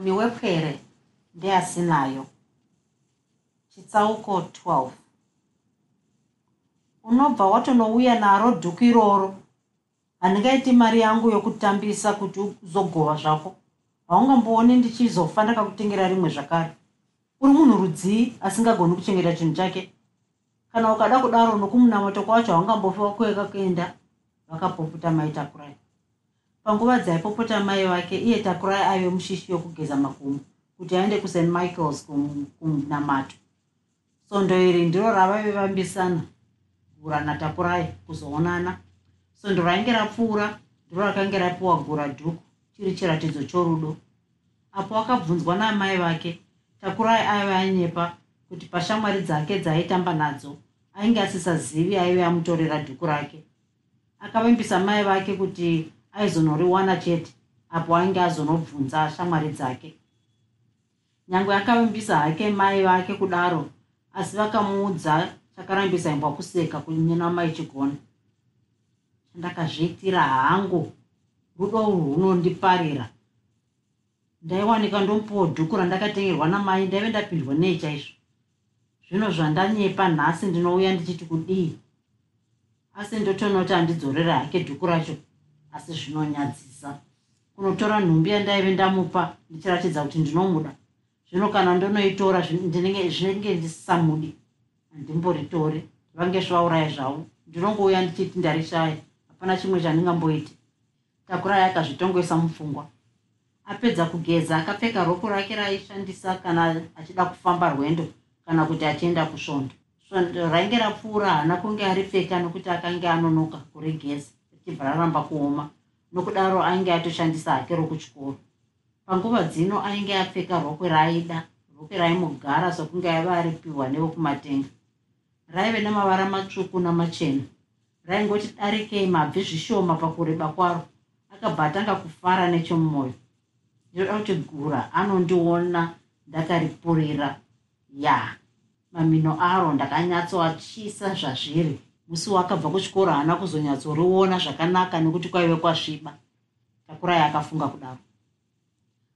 Uni wepwere ndeasinayo. Chitsauko 12 unobva watonouya naro dhuku iroro. Handingaiti mari yangu yokutambisa kuti uzogova zvako. Haungambooni ndichizofa ndakakutengera rimwe zvakare. Uri munhu rudzii asingagoni kuchengeta chinhu chake? Kana ukada kudaro nokumunamoto kwacho haungambofiwa kueka kuenda. Vakapopota mai takurai panguva dzaipopota mai vake iye takurai aive mushishi yokugeza magumo kuti aende kust michaels kunamato sondo iri ndiro ravaive vambisana gura natakurai kuzoonana. Sondo rainge rapfuura ndiro rakange rapiwa gura dhuku chiri chiratidzo chorudo. Apo akabvunzwa naamai vake takurai aive anyepa kuti pashamwari dzake dzaaitamba nadzo ainge asisazivi aive amutorera dhuku rake. Akavimbisa mai vake kuti aizonoriwana chete apo ainge azonobvunza shamwari dzake. Nyange akavimbisa hake mai vake kudaro asi vakamuudza chakarambisa imbwa kuseka kunyena mai chigona. Chandakazviitira hangu rudo runondiparira. Ndaiwanika ndomupiwo dhuku randakatengerwa namai ndaive ndapindwa nei chaizvo. Zvino zvandanyepa nhasi ndinouya ndichiti kudii? Asi ndotonoti handidzorera hake dhuku racho asi zvinonyadzisa. Kunotora nhumbi yandaive ndamupa ndichiratidza kuti ndinomuda. Zvino kana ndonoitora zvinenge ndisisamudi handimboritore vange zvauraya zvavo. Ndinongouya ndichiti ndarishaya hapana chimwe chandingamboiti. Takurai akazvitongwesa mupfungwa. Apedza kugeza akapfeka roko rake raaishandisa kana achida kufamba rwendo kana kuti achienda kusvondo svondo rainge rapfuura haana kunge aripfeka nokuti akange anonoka kurigeza richibva raramba kuoma nokudaro ainge atoshandisa hake rokuchikoro panguva dzino ainge apfeka rokwe raaida rokwe raimugara sokunge aiva aripiwa nevokumatenga. Raive nemavara matsvuku namachena. Raingoti darikei mabvi zvishoma pakureba kwaro. Akabva atanga kufara nechomumwoyo. Ndinoda kuti gura anondiona ndakaripurira. Ya mamino aro ndakanyatsoachisa zvazviri musi wakabva kuchikoro haana kuzonyatsoriona zvakanaka nekuti kwaive kwasviba. Takurai akafunga kudaro.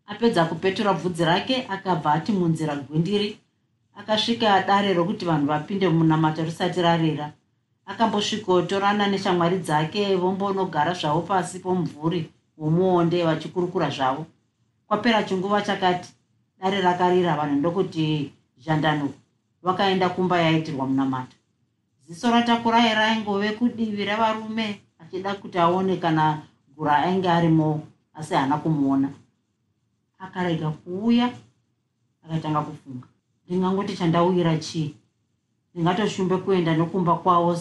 Apedza kupetura bvudzi rake akabva ati munzira gwindiri akasvika dare rokuti vanhu vapinde munamato risati rarera. Akambosvikotorana neshamwari dzake vombonogara zvavo pasi pomumvuri womuonde vachikurukura zvavo. Kwapera chinguva chakati dare rakarira vanhu ndokuti zhandanuko vakaenda kumba yaitirwa munamato ziso ratakurai raingove kudivi revarume achida kuti aone kana gura ainge arimo asi haana kumuona. Akarega kuuya akatanga kufunga. Ndingangoti chandauyira chii? Ndingatoshumbe kuenda nokumba kwavo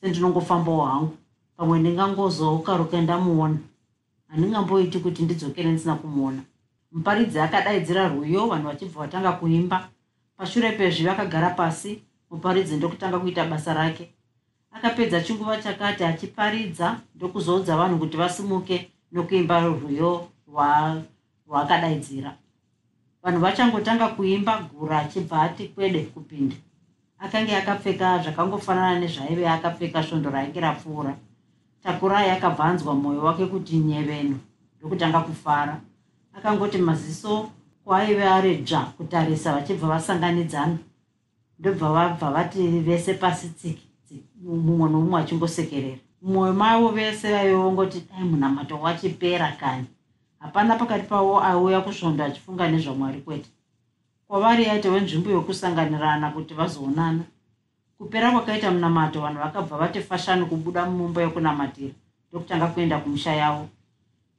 sendinongofambawo hangu. Pamwe ndingangozokaruka ndamuona. Handingamboiti kuti ndidzokere ndisina kumuona. Muparidzi akadaidzira rwiyo vanhu vachibva vatanga kuimba. Pashure pezvi vakagara pasi muparidzi ndokutanga kuita basa rake. Akapedza chinguva chakati achiparidza ndokuzoudza vanhu kuti vasimuke nokuimba rwiyo rwaakadaidzira vanhu vachangotanga kuimba gura achibva ati kwede kupinda. Akange akapfeka zvakangofanana nezvaive akapfeka svondo rainge rapfuura. Takurai akabvanzwa mwoyo wake kuti nyeveno ndokutanga kufara. Akangoti maziso kwaaive aredzva kutarisa vachibva vasanganidzana ndobva vabva vati vese pasi tsiki mumwe nomumwe achingosekerera mumwoyo mavo vese vaive vongoti dai munamato wachipera kani hapana pakati pavo aiuya kusvondo achifunga nezvamwari kwete. Kwavari yaita wenzvimbo yokusanganirana kuti vazoonana. Kupera kwakaita munamato vanhu vakabva vati fashani kubuda mumumba yokunamatira ndokutanga kuenda kumusha yavo.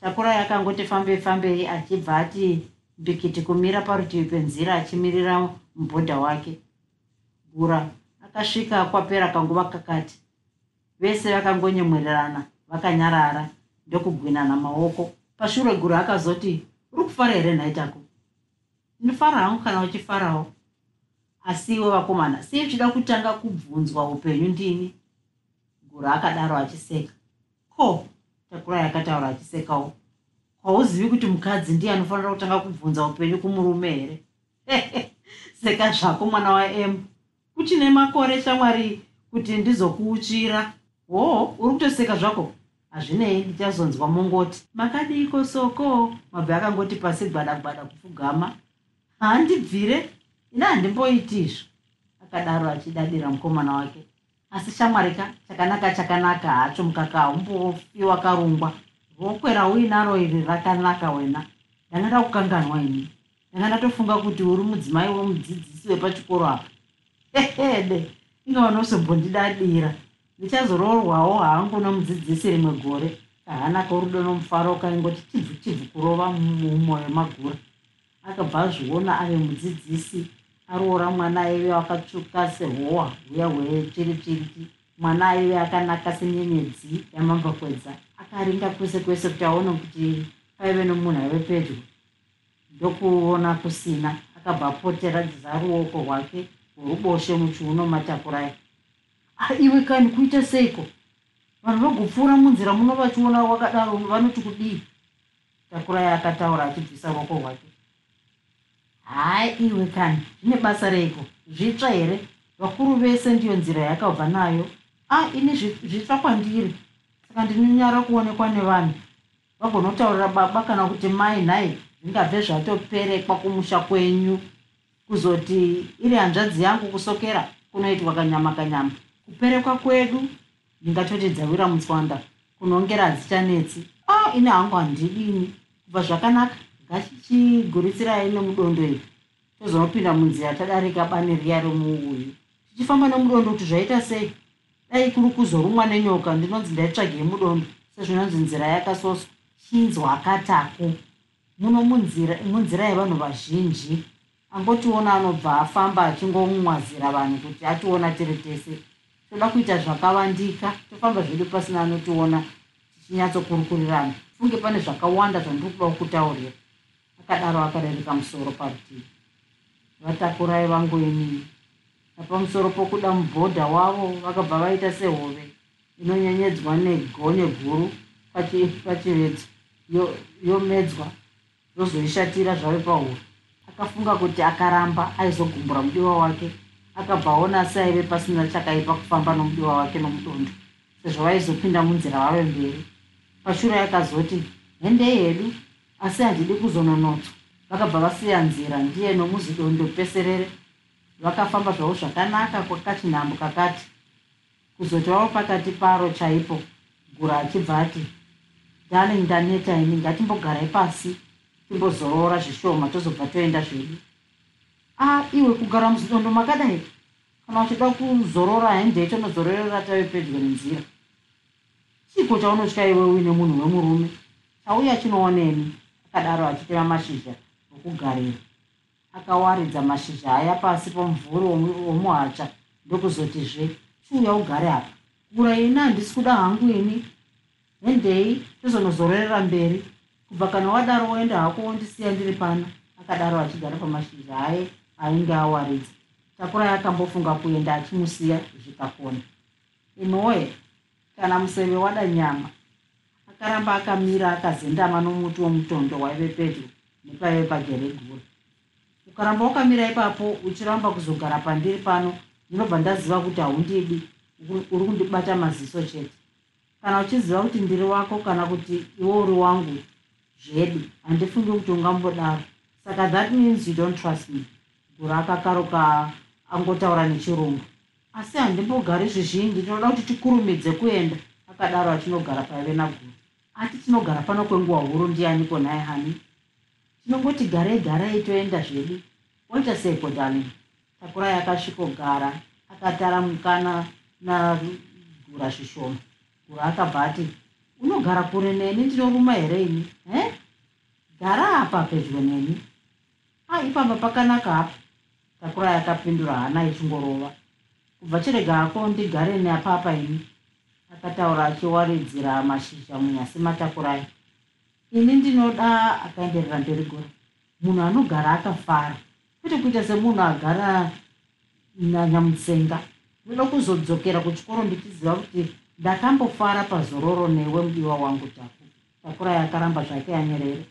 Takurai akangoti fambei fambei achibva ati mbikiti kumira parutivi penzira achimirira mubhodha wake gura akasvika kwapera kanguva kakati. Vese vakangonyemwererana vakanyarara ndokugwinana maoko. Pashure guru akazoti uri kufara here nhaitako? Ndinofara hangu kana uchifarawo. Asi iwe vakomana sei uchida kutanga kubvunzwa upenyu ndini? Guru akadaro achiseka. Ko? Takura yakataura achisekawo. Hauzivi kuti mukadzi ndiye anofanira kutanga kubvunza upenyu kumurume here? Seka zvako mwana wam kuchine makore shamwari kuti ndizokuutsvira hoo uri kutoseka zvako? Hazvinei ndichazonzwa mungoti. Makadiko soko mabve akangoti pasi gwada gwada kupfugama handibvire ina handimboitizvo akadaro achidadira mukomana wake. Asi shamwarika chakanaka chakanaka hacho mukaka haumbofiwa karungwa. Rokwera uinaro iri rakanaka wena. Ndanga ndakukanganwa ini. Ndanga ndatofunga kuti uri mudzimai wemudzidzisi wepachikoro apa ehede inge vanozombondidadira ndichazoroorwawo hangu nomudzidzisi rimwe gore. Kahana korudo nomufaro kaingoti chibvu chibvu kurova mumwoyo magura. Akabva azviona ave mudzidzisi aroora mwana aive akatsvuka sehowa huya hwechiritsviriti mwana aive akanaka senyenyedzi yamambakwedza. Akaringa kwese kwese kuti aone kuti paive nomunhu aive pedyo. Ndokuona kusina akabva apoteradzisa ruoko rwake rworuboshe muchiuno matakurai aiwe kani kuita seiko? Vanhu vagopfuura munzira muno vachiona wakadaro vanoti kudii? Takurai akataura achibvisa ruoko rwake. Hai iwe kani zvine basa reiko? Zvitsva here? Vakuru vese ndiyo nzira yakabva nayo. A ini zvitsva kwandiri. Saka ndinonyara kuonekwa nevanhu. Vagonotaurira baba kana kuti mai nhai zvingabve zvatoperekwa kumusha kwenyu kuzoti iri hanzvadzi yangu kusokera kunoitwa kanyama kanyama. Kuperekwa kwedu ndingatoti dzawira mutswanda kunongera hadzichanetsi a ine hangu handidini. Kubva zvakanaka ngachichigurisirai nemudondo iri tozonopinda munzira tadarika bane riya remuuyu tichifamba nemudondo kuti zvaita sei? Dai kuri kuzorumwa nenyoka ndinonzi ndaitsvagei mudondo sezvinonzi nzira yakasoswa. Chinzwa akatako. Muno munzira yevanhu vazhinji angotiona anobva afamba achingomwazira vanhu kuti ationa tiri tese. Toda kuita zvakavandika tofamba zvedu pasina anotiona tichinyatsokurukurirana. Funge pane zvakawanda zvandiri kuda kukutaurira. Akadaro akarereka musoro parutivi. Vatakurai vangoini napamusoro pokuda mubhodha wavo vakabva vaita sehove inonyenyedzwa negonye guru pachivetso yomedzwa yozoishatira zvave pahuro akafunga kuti akaramba aizogumbura mudiwa wake. Akabvaona saive pasina chakaipa kufamba nomudiwa wake nomudondo sezvo vaizopinda munzira vave mberi. Pashure yakazoti hendei hedu asi handidi kuzononotswa. Vakabva vasiya nzira ndiye nomuzidondo peserere. Vakafamba zvavo zvakanaka kwakachinhambo kakati. Kuzoti vavo pakati paro chaipo gura achibva ati darling ndaneta ini ngatimbogarai pasi timbozorora zvishoma tozobva toenda zvedu. A iwe kugara muzidondo makadai. Kana uchida kuzorora hende tonozororera tave pedyo nenzira. Chiko chaunotya iwe uine munhu wemurume? Chauya chinooneni akadaro achitema mashizha okugarira. Akawaridza mashizha aya pasi pomumvuri womuhacha ndokuzotizve chiuya ugare apa. Kura ini handisi kuda hangu ini. Hendei tozonozororera mberi kubva kana wadaro woenda hako wondisiya ndiri pano akadaro achigara pamashizha aye ainge awaridza. Takurai akambofunga kuenda achimusiya zvikakona inoye kana museve wada nyama akaramba akamira akazendama nomuti womutondo waive pedyo nepaive pageregura ukaramba wakamira ipapo uchiramba kuzogara pandiri pano ndinobva ndaziva kuti haundidi uri kundibata maziso chete. Kana uchiziva kuti ndiri wako kana kuti iwe uri wangu zvedu. Handifungi kuti ungambodaro saka that means you don't trust me. Gura akakaruka angotaura nechirungu. Asi handimbogari zvizhinji. Tinoda kuti tikurumidze kuenda. Akadaro achinogara paive naguru. Ati tinogara pano kwenguva huru ndianiko naye hani tinongoti garei garei toenda zvedu. Waita seiko darling? Takurai akasvikogara akatara mukana nagura zvishoma. Gura akabva ati unogara kure neni ndinoruma here ini e gara apa pedyo neni a ipamba pakanaka apa takurai akapindura hana ichingorova kubva chirega ako ndigare neapapa ini akataura achiwaridzira mashizha munyasi matakurai ini ndinoda akaenderera mberi gora munhu anogara akafara kwete kuita semunhu agara nanyamutsenga ndoda kuzodzokera kuchikoro ndichiziva kuti ndakambofara pazororo newe mudiwa wangu taku. Takurai akaramba zvake anyerere.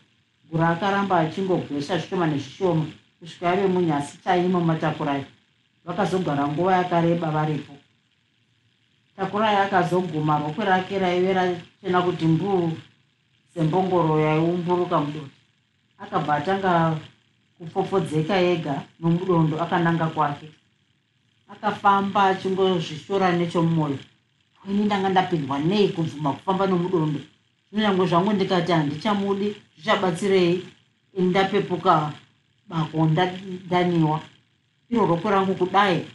Gura akaramba achingogwesha zvishoma nezvishoma. Kusvika ave munyasi chaimo matakurai vakazogara nguva yakareba varipo. Takurai akazoguma rokwe rake raive rachena kuti mbuu sembongoro yaiumburuka mudoti. Akabva atanga kupfopfodzeka ega nomudondo akananga kwake. Akafamba achingozvishora nechomumwoyo ini ndanga ndapindwa nei kubvuma kufamba nomudondo zvinyange zvangu ndikati handichamudi zvichabatsirei. Ini ndapepuka bako ndaniwa iro rokwe rangu kudai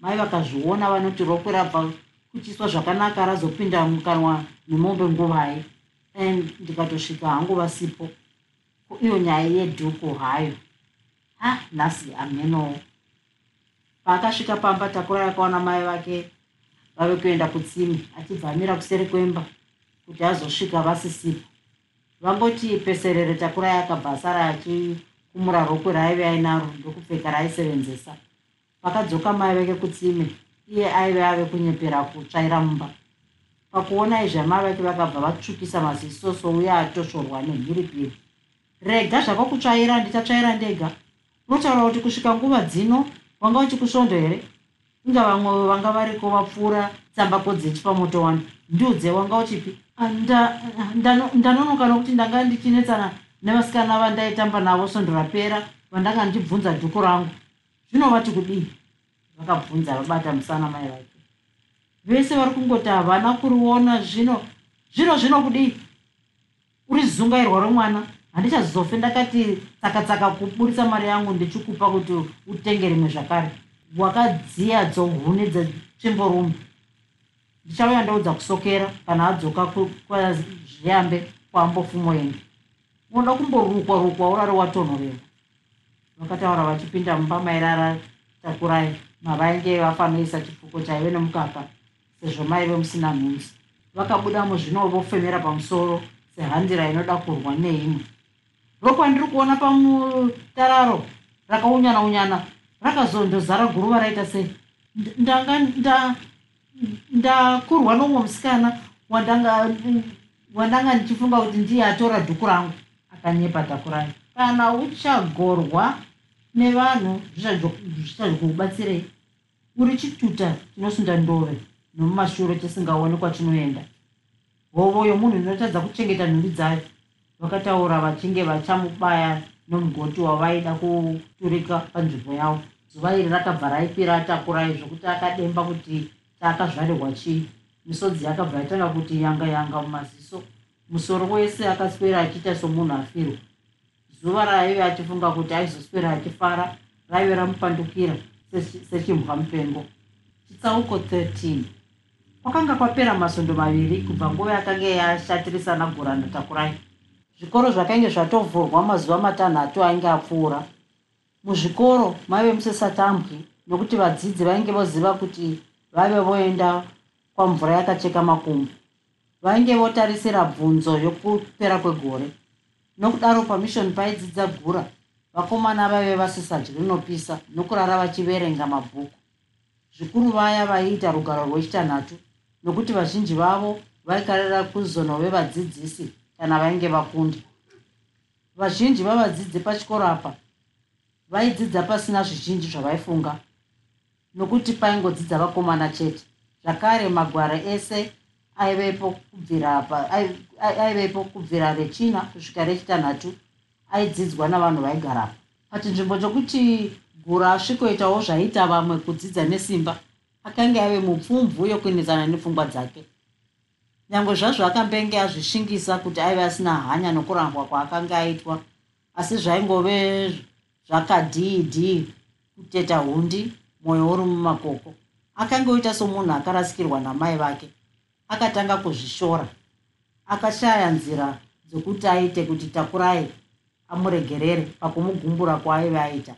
mai vakazviona vanoti rokwe rabva kuchiswa zvakanaka razopinda mukanwa nemombe nguvai and ndikatosvika hangu vasipo. Iyo nyaya yedhuku hayo. Ha nhasi amhenowo paakasvika pamba takura yakaona mai vake vave kuenda kutsimi achibva amira kuseri kwemba kuti azosvika vasisipo. Vangoti peserere takura yakabhasara achikumura rokwe raaive ainaro ndokupfeka raaisevenzesa pakadzoka mai vake kutsime iye aive ave kunyepera kutsvaira mumba. Pakuona izvi amai vake vakabva vatsvukisa maziso souye atosvorwa nemhiripiri rega zvakakutsvaira ndichatsvaira ndega. Unotaura kuti kusvika nguva dzino wanga uchikusvondo here inga vamwe vanga variko vapfuura tsambako dzechi pamoto wani ndiudze wanga uchipi? Ah, ndanonoka nokuti ndanga ndichinetsana nevasikana vandaitamba navo svondo rapera vandanga ndibvunza dhuku rangu. Zvinovati kudii? Vakabvunza vabata musana mai vake. Vese vari kungoti havana kuriona zvino zvino zvino kudii? Uri zungairwa romwana? Handichazofe ndakati tsakatsaka kuburisa mari yangu ndichikupa kuti utenge rimwe zvakare wakadziya dzohuni dzetsvimborume ndichauya ndoudza kusokera kana adzoka kwazviyambe kwambofumoende unoda kumborukwa rukwa urari watonhorerwa vakataura vachipinda mumba mairara takurai. Mavainge vafanoisa chifuko chaive nemukaka sezvo maive musina nhunzi. Vakabuda muzvino vofemera pamusoro sehandira inoda kurwa neimwe. Rokwa ndiri kuona pamutararo rakaunyana unyana rakazondozara guruva raita sei? Ndanga ndakurwa nomwe musikana wandanga ndichifunga kuti ndiye atora dhuku rangu akanyepa takurai kana uchagorwa nevanhu zvichazvokubatsirei uri chituta chinosunda ndove nomumashure chisingaoni kwachinoenda. Hovo yomunhu inotadza kuchengeta nhumbi dzayo. Vakataura vachinge vachamubaya nomugoti wavaida kuturika panzvimbo yavo zuva iri rakabva raipira atakurai zvokuti akademba kuti taakazvarirwa chii. Misodzi yakabva yatanga kuti yanga yanga mumaziso. Musoro wese akaswera achiita somunhu afirwa. Zuva raaive achifunga kuti aizoswera achifara raive ramupandukira sechimbwa mupengo. Chitsauko 13 kwakanga kwapera masondo maviri kubva nguva yakanga yashatirisana gura ndatakurai zvikoro zvakainge zvatovhurwa mazuva matanhatu ainge apfuura muzvikoro maive musesatambwi nokuti vadzidzi vainge voziva kuti vaive voenda kwamvura yakacheka makumbu vainge votarisira bvunzo yokupera kwegore. Nokudaro pamishoni paidzidza gura vakomana vaive vasisadyi rinopisa nokurara vachiverenga mabhuku. Zvikuru vaya vaiita rugaro rwechitanhatu nokuti vazhinji vavo vaikarira kuzono vevadzidzisi kana vainge vakunda. Vazhinji vavadzidzi pachikoro apa vaidzidza pasina zvizhinji zvavaifunga. Nokuti paingodzidza vakomana chete zvakare magwara ese aivepo kubvira pa aivepo kubvira rechina kusvika rechitanhatu aidzidzwa navanhu vaigarapo. Pachinzvimbo chokuti gura asvikoitawo zvaiita vamwe kudzidza nesimba akanga ave mupfumvu yokuinizana nepfungwa dzake. Nyange zvazvo akambenge azvishingisa kuti aive asina hanya nokurambwa kwaakanga aitwa asi zvaingove zvakadhii dhii kuteta hundi mwoyo uri mumakoko. Akanga oita somunhu akarasikirwa namai vake. Akatanga kuzvishora. Akashaya nzira dzokuti aite kuti takurai amuregerere pakumugumbura kwaaive aita.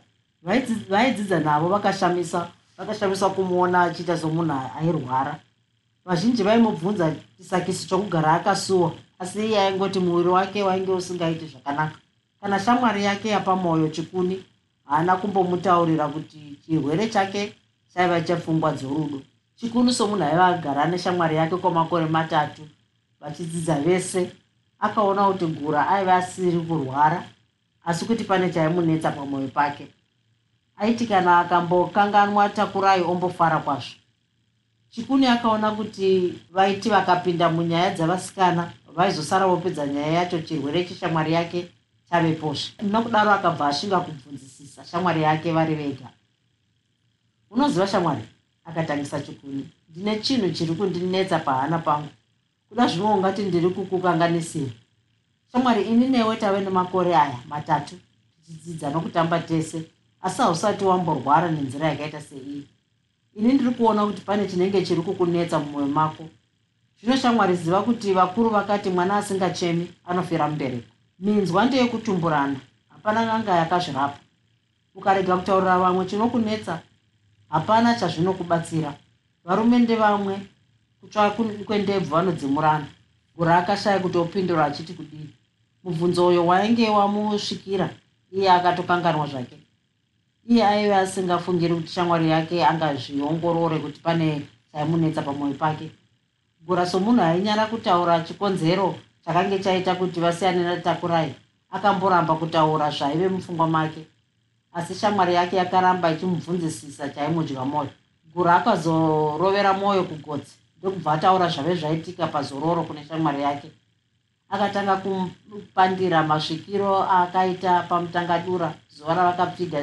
Vaidzidza navo vakashamisa vakashamisa kumuona achiita somunhu airwara. Vazhinji vaimubvunza chisakisi chokugara akasuwa asi iye aingoti muviri wake wainge usingaiti zvakanaka kana shamwari yake yapamwoyo chikuni haana kumbomutaurira kuti chirwere chake chaiva chepfungwa dzorudo. Chikunu somunhu aiva agara neshamwari yake kwamakore matatu vachidzidza vese akaona kuti gura aiva asiri kurwara asi kuti pane chaimunetsa pamwoyo pake. Aiti kana akambokanganwa takurai ombofara kwazvo. Chikuni akaona kuti vaiti vakapinda munyaya dzavasikana vaizosara vopedza nyaya yacho chirwere cheshamwari yake chaveposve nokudaro akabva ashinga kubvunzisisa shamwari yake vari vega. Unoziva shamwari? Akatangisa chikuni ndine chinhu chiri kundinetsa pahana pangu. Kuda zvino ungati ndiri kukukanganisira. Shamwari ini newe tave nemakore aya matatu tichidzidza nokutamba tese asi hausati wamborwara nenzira yakaita seiyi ini ndiri kuona kuti pane chinenge chiri kukunetsa mumwoyo mako. Zvino shamwari ziva kuti vakuru vakati mwana asingachemi anofira mubereko minzwa ndeyekutumburana hapana nganga yakazvirapa. Ukarega kutaurira vamwe chinokunetsa hapana chazvinokubatsira. Varume ndevamwe kutsva kwendebvu vanodzimurana gura akashaya kuti opindura achiti kudii mubvunzo uyo wainge wamusvikira iye akatokanganwa zvake. Iye aive asingafungiri kuti shamwari yake angazviongorore kuti pane chaimunetsa pamwoyo pake. Gura somunhu ainyara kutaura chikonzero chakange chaita kuti vasiyane natakurai akamboramba kutaura zvaive mupfungwa make. Asi shamwari yake yakaramba ichimubvunzisisa chaimudya mwoyo gura akazorovera mwoyo kugotsi ndokubva ataura zvave zvaitika pazororo kune shamwari yake. Akatanga kupandira masvikiro akaita pamutangadura zuva ravakapfiga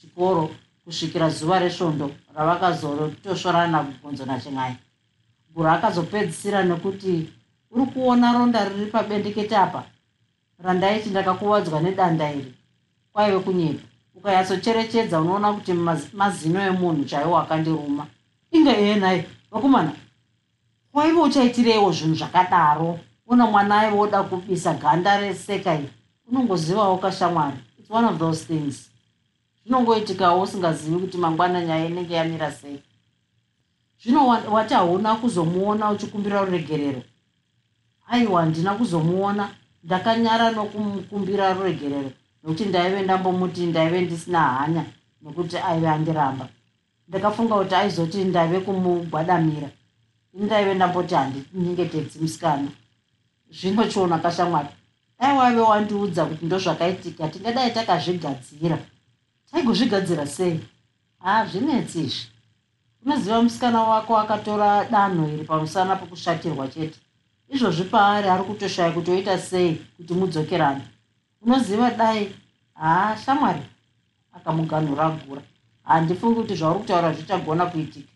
chikoro kusvikira zuva resvondo ravakazotosvorana kugonzo nachin'ai guru akazopedzisira nekuti uri kuona ronda riri pabendekete apa? Randaiti ndakakuvadzwa nedanda iri. Kwaive kunyepa. Ukanyatsocherechedza unoona kuti mazino emunhu chaiwo akandiruma. Inge enai vakomana waive uchaitireiwo zvinhu zvakadaro? Una mwana aive oda kubisa ganda reseka iri. Unongozivawo kashamwari. Its one of those things. Zvinongoitikawo usingazivi kuti mangwana nyaya inenge yamira sei. Zvino wati hauna kuzomuona uchikumbira ruregerero aiwa handina kuzomuona. Ndakanyara nokumukumbira ruregerero nokuti ndaive ndambomuti ndaive ndisina hanya nokuti aive andiramba. Ndakafunga kuti aizoti ndaive kumugwadamira ini ndaive ndamboti handinyengetedzi musikana. Zvino chiona kashamwari. Dai waive wandiudza kuti ndozvakaitika tingadai takazvigadzira. Taigozvigadzira sei? Ha zvinetsi izvi. Unoziva musikana wako akatora danho iri pamusana pokushatirwa chete izvozvi paari ari kutoshaya kuti oita sei kuti mudzokerana unoziva dai? Haa shamwari. Akamuganhura gura handifungi kuti zvauri kutaura zvichagona kuitika.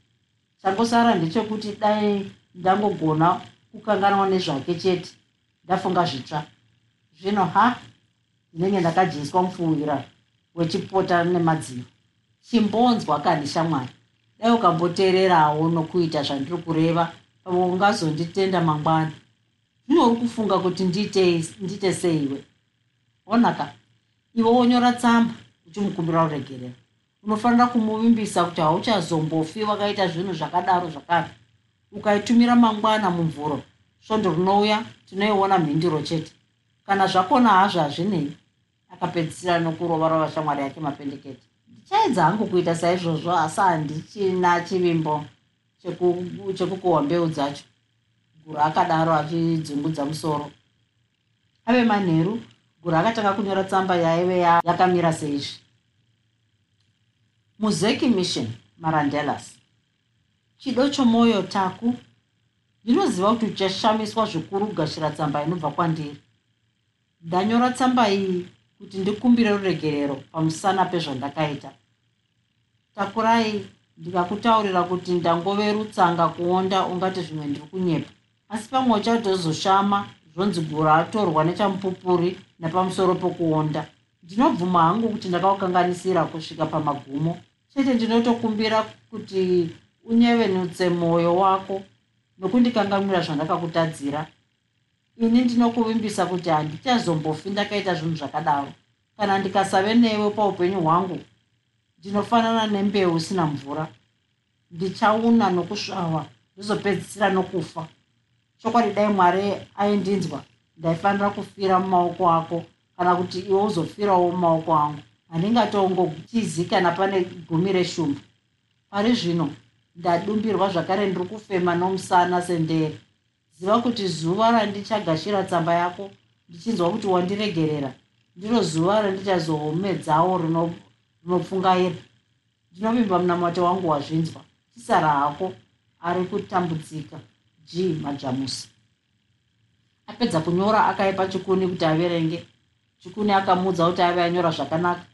Changosara ndechekuti dai ndangogona kukanganwa nezvake chete. Ndafunga zvitsva. Zvino ha? Ndinenge ndakadyiswa mufuwira wechipota nemadziro. Chimbonzwa kani shamwari? Dai ukamboteererawo nokuita zvandiri kureva pamwe ungazonditenda mangwana zvino uri kufunga kuti ndiite seiwe. Onaka. Iwe wonyora tsamba uchimukumbira uregerero unofanira kumuvimbisa kuti hauchazombofi wakaita zvinhu zvakadaro zvakare. Ukaitumira mangwana mumvuro svondo rinouya tinoiona mhindiro chete. Kana zvakona hazvo hazvinei akapedzisira nokurova rova shamwari yake mapendekete. Ndichaedza hangu kuita saizvozvo asi handichina chivimbo chekukohwa mbeu dzacho guru akadaro achidzungudza musoro. Ave manheru guru akatanga kunyora tsamba yaive yakamira seizvi. Muzeki mission marandelas. Chido chomwoyo taku ndinoziva kuti uchashamiswa zvikuru kugashira tsamba inobva kwandiri. Ndanyora tsamba iyi kuti ndikumbire ruregerero pamusana pezvandakaita. Takurai ndikakutaurira kuti ndangove rutsanga kuonda ungati zvimwe ndiri kunyepa asi pamwe uchatozoshama zvonzi gura atorwa nechamupupuri nepamusoro pokuonda. Ndinobvuma hangu kuti ndakaukanganisira kusvika pamagumo. Chete ndinotokumbira kuti unyevenutse mwoyo wako nokundikanganwira zvandakakutadzira. Ini ndinokuvimbisa kuti handichazombofi ndakaita zvinhu zvakadaro. Kana ndikasave newe paupenyu hwangu ndinofanana nembeu isina mvura. Ndichauna nokusvava ndizopedzisira nokufa chokwadi dai mwari aindinzwa ndaifanira kufira mumaoko ako kana kuti iwe uzofirawo mumaoko angu. Handingatongotizi kana pane gumi reshumbu pari zvino ndadumbirwa zvakare ndiri kufema nomusana sendere ziva kuti zuva randichagashira tsamba yako ndichinzwa kuti wandiregerera. Ndiro zuva randichazohomedzawo rinopfungaira ndinovimba munamato wangu wazvinzwa. Tisara hako ari kutambudzika g majamusi. Apedza kunyora akaipa chikuni kuti averenge. Chikuni akamuudza kuti ave anyora zvakanaka.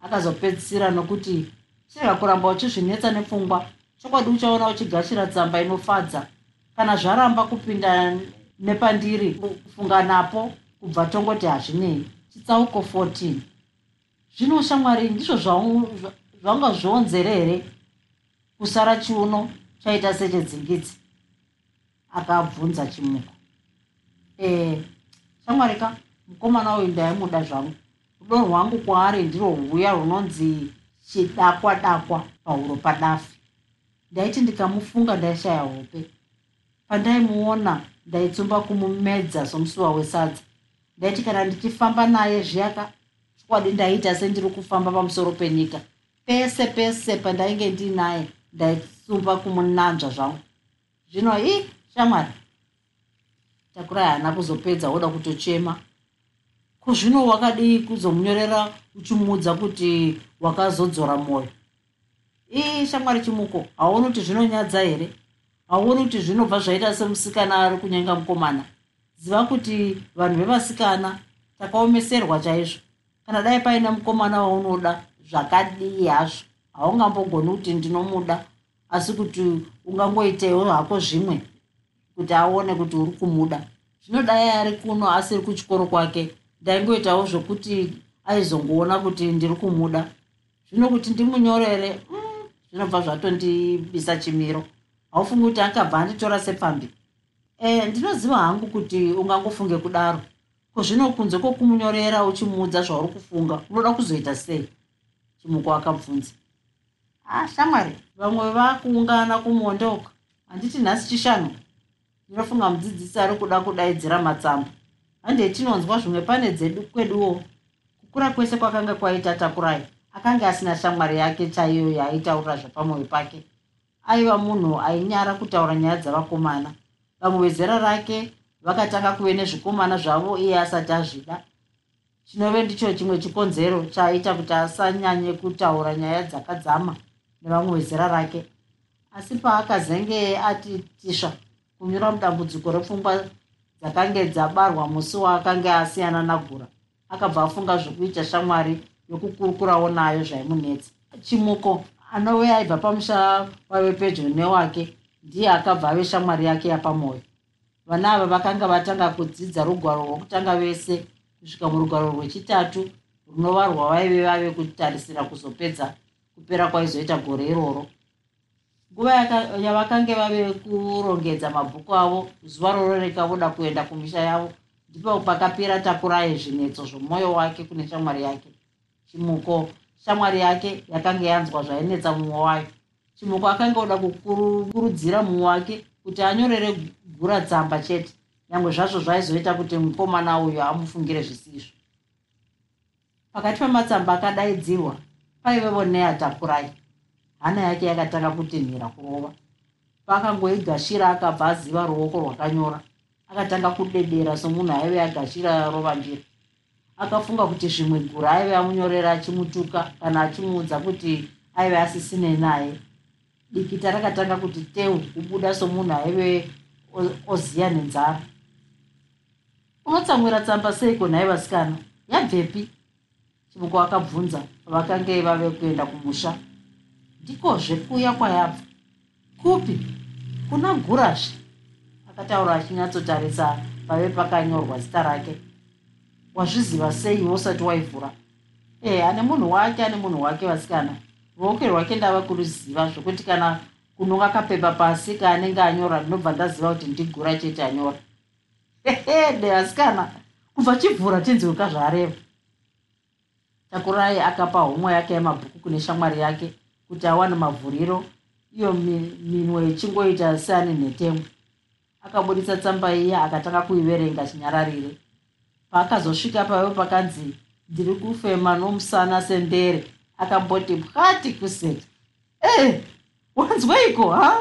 Akazopedzisira nokuti chirega kuramba uchizvinetsa nepfungwa. Chokwadi uchaona uchigashira tsamba inofadza. Kana zvaramba kupinda nepandiri kufunga napo kubva tongoti hazvinei. Chitsauko 14 zvino shamwari ndizvo zvanga zvionzere here? Kusara chiuno chaita sechedzingidzi akabvunza chimuko e shamwari ka mukomana uyu ndaimuda zvangu rudo rwangu kwaari ndirwo rwuya runonzi chidakwa dakwa pahuro padafi. Ndaiti ndikamufunga ndaishaya hope. Pandaimuona ndaitsumba kumumedza somusuwa wesadza. Ndaiti kana ndichifamba naye zviyaka chokwadi ndaiita sendiri kufamba pamusoro penyika. Pese pese pandainge ndiinaye ndaitsumba kumunanzva zvangu zvino i shamwari takurai hana kuzopedza woda kutochema. Kuzvino wakadii kuzomunyorera uchimuudza kuti wakazodzora mwoyo ii shamwari chimuko hauoni kuti zvinonyadza here? Hauoni kuti zvinobva zvaita semusikana ari kunyenga mukomana? Ziva kuti vanhu vevasikana takaomeserwa chaizvo. Kana dai paine mukomana waunoda zvakadii hazvo. Haungambogoni kuti ndinomuda asi kuti ungangoitewo hako zvimwe kuti aone kuti uri kumuda. Zvinodai ari kuno asiri kuchikoro kwake. Ndaingoitawo zvokuti aizongoona kuti ndiri kumuda. Zvino kuti ndimunyorere mm, zvinobva zvatondibisa chimiro. Haufungi kuti akabva anditora sepfambi e, ndinoziva hangu kuti ungangofunge kudaro. Kozvino kunze kwokumunyorera uchimuudza zvauri kufunga unoda kuzoita sei? Chimuko akabvunza. Ah shamwari vamwe vakuungana kumondoka. Handiti nhasi chishanu ndinofunga mudzidzisi ari kuda kudaidzira matsamba handei tinonzwa zvimwe pane dzedu kweduwo. Kukura kwese kwakanga kwaita takurai akanga asina shamwari yake chaiyo yaaitaurira zvepamwoyo pake. Aiva munhu ainyara kutaura nyaya dzavakomana. Vamwe vezera rake vakatanga kuve nezvikomana zvavo iye asati azvida. Chinove ndicho chimwe chikonzero chaaita kuti asanyanye kutaura nyaya dzakadzama nevamwe vezera rake. Asi paakazenge ati tisva kunyura mudambudziko repfungwa dzakange dzabarwa musi waakanga asiyana nagura akabva afunga zvokuita shamwari yokukurukurawo nayo zvaimunetsa. Chimuko anove aibva pamusha waive pedyo newake ndiye akabva ave shamwari yake yapamwoyo. Vana ava vakanga vatanga kudzidza rugwaro rwokutanga vese kusvika murugwaro rwechitatu runova rwavaive vave kutarisira kuzopedza kupera kwaizoita gore iroro nguva yavakange vave kurongedza mabhuku avo zuva roro rikavoda kuenda kumisha yavo ndipo pakapira takuraye zvinetso zvomwoyo wake kune shamwari yake. Chimuko shamwari yake yakanga yanzwa zvainetsa mumwe wayo. Chimuko akanga oda kukurudzira mumwe wake kuti anyorere gura tsamba chete. Nyange zvazvo zvaizoita kuti mukomana uyo amufungire zvisizvo. Pakati pematsamba akadaidzirwa paivevo neatakurai hana yake yakatanga kutinhira kurova. Pakangoigashira akabva aziva ruoko rwakanyora akatanga kudedera somunhu aive agashira rova mbiri akafunga kuti zvimwe gura aive amunyorera achimutuka kana achimuudza kuti aive asisine naye. Dikita rakatanga kuti teu kubuda somunhu aive oziya nenzara. Unotsamwira tsamba seiko nhai vasikana? Yabvepi? Chimuko akabvunza vakange vave kuenda kumusha ndikozve kuya kwayabva. Kupi? Kuna gurazve akataura achinyatsotarisa pave pakanyorwa zita rake. Wazviziva sei usati waivhura? E ane munhu wake ane munhu wake vasikana. Ruoko rwake ndava kuruziva zvokuti kana kunonga kapepa pasi kaanenge anyora ndinobva ndaziva kuti ndigura chete anyora. Ehede vasikana kubva chivhura tinziwika zvaareva takurai akapa homwe yake yemabhuku kune shamwari yake kuti awane mavhuriro. Iyo minwe ichingoita seane nhetemwe akabudisa tsamba iya akatanga kuiverenga chinyararire. Paakazosvika paivo pakanzi ndiri kufema nomusana sendere. Akamboti pwati kuseti. E wanzweiko ha?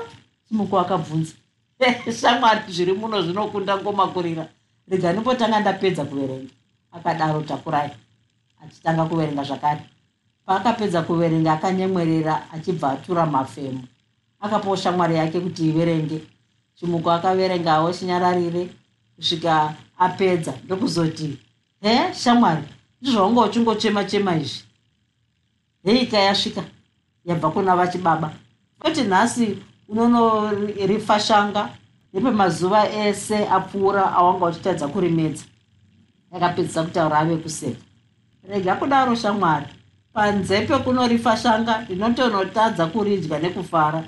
Simuko akabvunza. Shamwari zviri muno zvinokunda ngomakurira rega ndimbotanga ndapedza kuverenga. Akadaro takurai. Achitanga kuverenga zvakare paakapedza kuverenga akanyemwerera achibva atura mafemo akapawo shamwari yake kuti iverenge. Chimuko akaverengawo chinyararire kusvika apedza. Ndokuzoti he shamwari ndizvaunga uchingochema chema izvi. Heika yasvika yabva kuna vachibaba. Kwete nhasi unonorifa nepemazuva ese apfuura awanga uchitadza kurimedza. Yakapedzisa kutaura ave kuseka. Rega kudaro shamwari panzepe kunorifa shanga ndinotonotadza kuridya nekufara.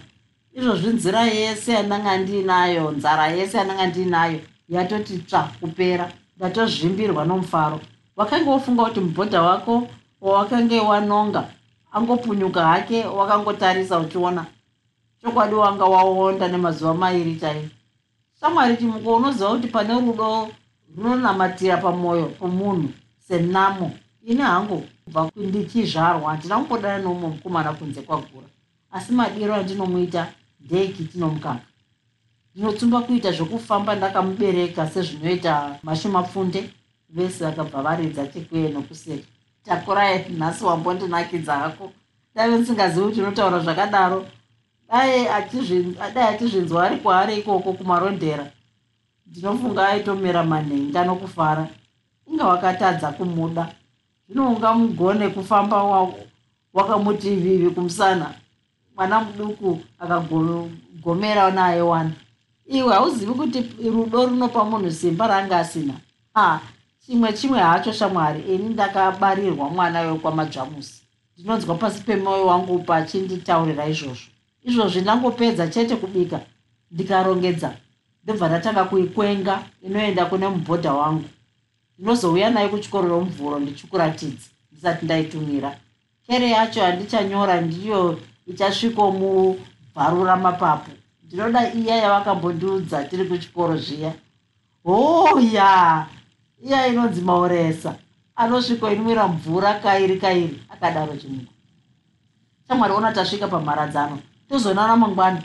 Izvozvi nzira yese yandanga ndiinayo nzara yese yandanga ndiinayo yatoti tsva kupera. Ndatozvimbirwa nomufaro. Wakange wofunga kuti mubhodha wako wawakange wanonga angopunyuka hake wakangotarisa uchiona. Chokwadi wanga waonda nemazuva mairi chaivo shamwari chimuko unoziva kuti pane rudo runonamatira pamwoyo pomunhu senamo ini hangu kubva ndichizvarwa handina kumbodana noumwe mukomana kunze kwagura. Asi madiro andinomuita ndeki tinomukaka. Ndinotsumba kuita zvokufamba ndakamubereka sezvinoita mashumapfunde vese vakabva varidza chekweyo nokuseka takurai nhasi wambondinakidza hako. Daive ndisingazivi kuti unotaura zvakadaro. Dai achizvinzwa ari kwaari ikoko kumarondera. Ndinofunga aitomera manhenga nokufara. Inga wakatadza kumuda zvino ungamugone kufamba wakamuti vivi kumusana. Mwana muduku akagomera naye wana iwe hauzivi kuti rudo runopa munhu simba raanga asina? A chimwe chimwe hacho shamwari ini ndakabarirwa mwana wekwamadzvamusi ndinonzwa pasi pemwoyo wangu pachinditaurira izvozvo. Izvozvi ndangopedza chete kubika ndikarongedza. Ndobva ndatanga kuikwenga inoenda kune mubhodha wangu ndinozouya naye kuchikoro romuvhuro ndichikuratidza ndisati ndaitumira. Kere yacho handichanyora ndiyo ichasvikomubvarura mapapu ndinoda iya yavakambondiudza tiri kuchikoro zviya. Hoya iya inonzi mauresa. Anosviko inwira mvura kairi kairi akadaro chimuko shamwari ona tasvika pamharadzano. Tozonana mangwana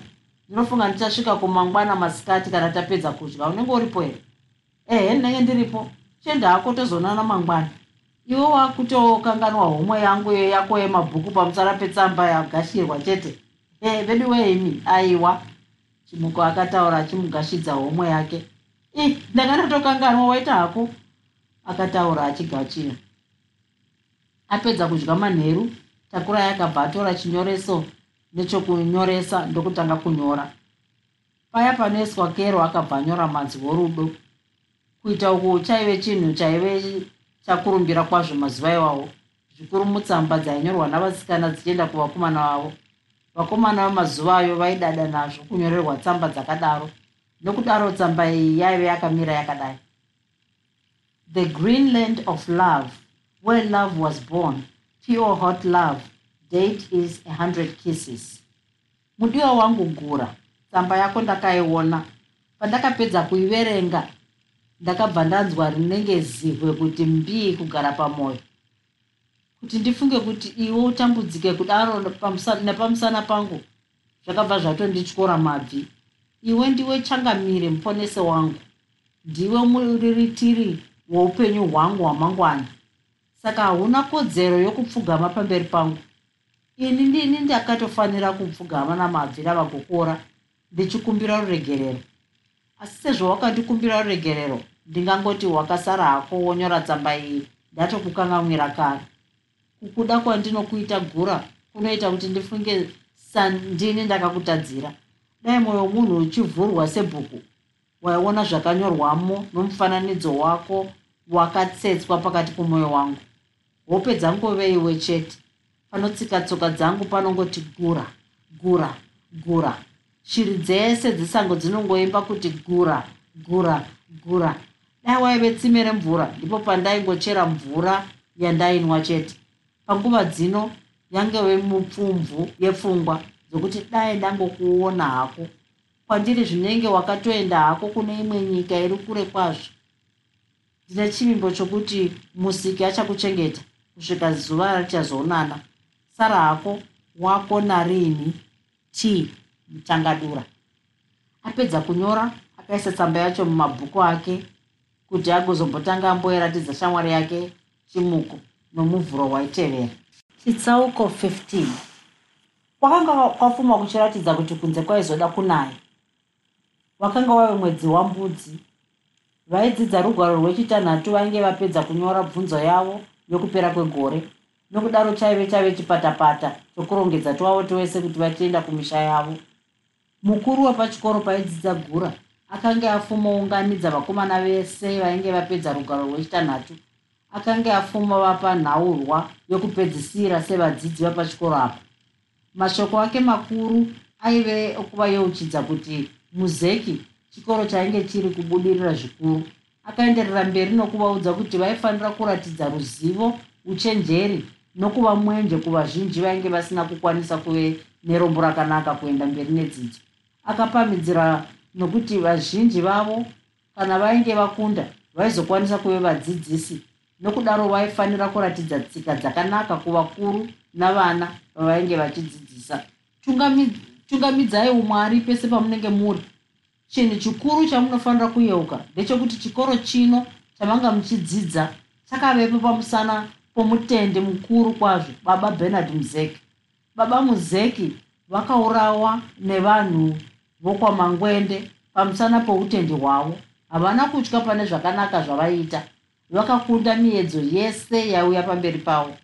ndinofunga ndichasvika kumangwana masikati kana tapedza kudya. Unenge uripo here? Ehe ndinenge ndiripo chenda hako tozonana mangwana iwe wakutokanganwa homwe yangu iyo yako yemabhuku pamusara petsamba yagashirwa chete? E vedu weimi aiwa. Chimuko akataura achimugashidza homwe yake. I ndanga ndatokanganwa waita hako akataura achigachira. Apedza kudya manheru takura yakabva atora chinyoreso. Nechokunyoresa ndokutanga kunyora. Paya panoiswa kero akabva anyora manzi worudo kuita uku chaive chinhu chaive chakurumbira kwazvo mazuva iwawo. Zvikuru mutsamba dzainyorwa navasikana dzichienda kuvakomana vavo. Vakomana vemazuva ayo vaidada nazvo kunyorerwa tsamba dzakadaro. Nokudaro tsamba iyi yaive yakamira yakadai. The greenland of love where love was born pure hot love date is 100 kisses. Mudiwa wangu gura tsamba yako ndakaiona. Pandakapedza kuiverenga ndakabva ndanzwa rinenge zihwe kuti mbii kugara pamwoyo kuti ndifunge kuti iwe utambudzike kudaro nepamusana pangu zvakabva zvatondityora mabvi. Iwe ndiwe changamire muponese wangu. Ndiwe muriritiri weupenyu hwangu hwamangwana. Saka hauna kodzero yokupfugama pamberi pangu. Ini ndini ndakatofanira kupfugama namabvi navagokora ndichikumbira ruregerero. Asi sezvo wakandikumbira ruregerero ndingangoti wakasara hako wonyora tsamba iyi ndatokukangamwira kare. Kukuda kwandinokuita gura kunoita kuti ndifunge sandini ndakakutadzira. Dai mwoyo womunhu uchivhurwa sebhuku waiona zvakanyorwamo nomufananidzo wako wakatsetswa pakati pomwoyo wangu. Hope dzangoveiwe chete. Panotsika tsoka dzangu panongoti gura gura gura. Shiri dzese dzisango dzinongoimba kuti gura gura gura dai waive tsime remvura ndipo pandaingochera mvura yandainwa chete. Panguva dzino yangewe mupfumvu yepfungwa dzokuti dai ndangokuona hako. Kwandiri zvinenge wakatoenda hako kune imwe nyika iri kure kwazvo. Ndine chivimbo chokuti musiki achakuchengeta kusvika zuva richazoonana sara hako wako narini t mutangadura? Apedza kunyora akaisa tsamba yacho mumabhuku ake kuti agozombotanga amboiratidza shamwari yake chimuko nomuvhuro waitevera. Chitsauko 15 kwakanga kwafuma kuchiratidza kuti kunze kwaizoda kunaya. Wakanga wave mwedzi wambudzi vaidzidza rugwaro rwechitanhatu vainge vapedza kunyora bvunzo yavo yokupera kwegore nokudaro chaive chaive chipatapata chokurongedza twavo twese kuti vachienda kumisha yavo. Mukuru wepachikoro paidzidza gura akanga afumaunganidza vakomana vese vainge vapedza rugwaro rwechitanhatu akanga afuma vapa nhaurwa yokupedzisira sevadzidzi vapachikoro apa. Mashoko ake makuru aive okuvayeuchidza kuti muzeki chikoro chainge chiri kubudirira zvikuru. Akaenderera mberi nokuvaudza kuti vaifanira kuratidza ruzivo uchenjeri nokuva mwenje kuvazhinji vainge vasina kukwanisa kuve nerombo rakanaka kuenda mberi nedzidzo. Akapamidzira nokuti vazhinji vavo kana vainge vakunda vaizokwanisa kuve vadzidzisi. Nokudaro vaifanira kuratidza tsika dzakanaka kuvakuru navana vavainge vachidzidzisa. Tungamidzai umwari pese pamunenge muri. Chinhu chikuru chamunofanira kuyeuka ndechekuti chikoro chino chamanga muchidzidza chakavepo pamusana pomutende mukuru kwazvo baba bernard muzeki. Baba muzeki vakaurawa nevanhu vokwamangwende pamusana poutendi hwavo. Havana kutya pane zvakanaka zvavaiita vakakunda miedzo yese yauya pamberi pavo.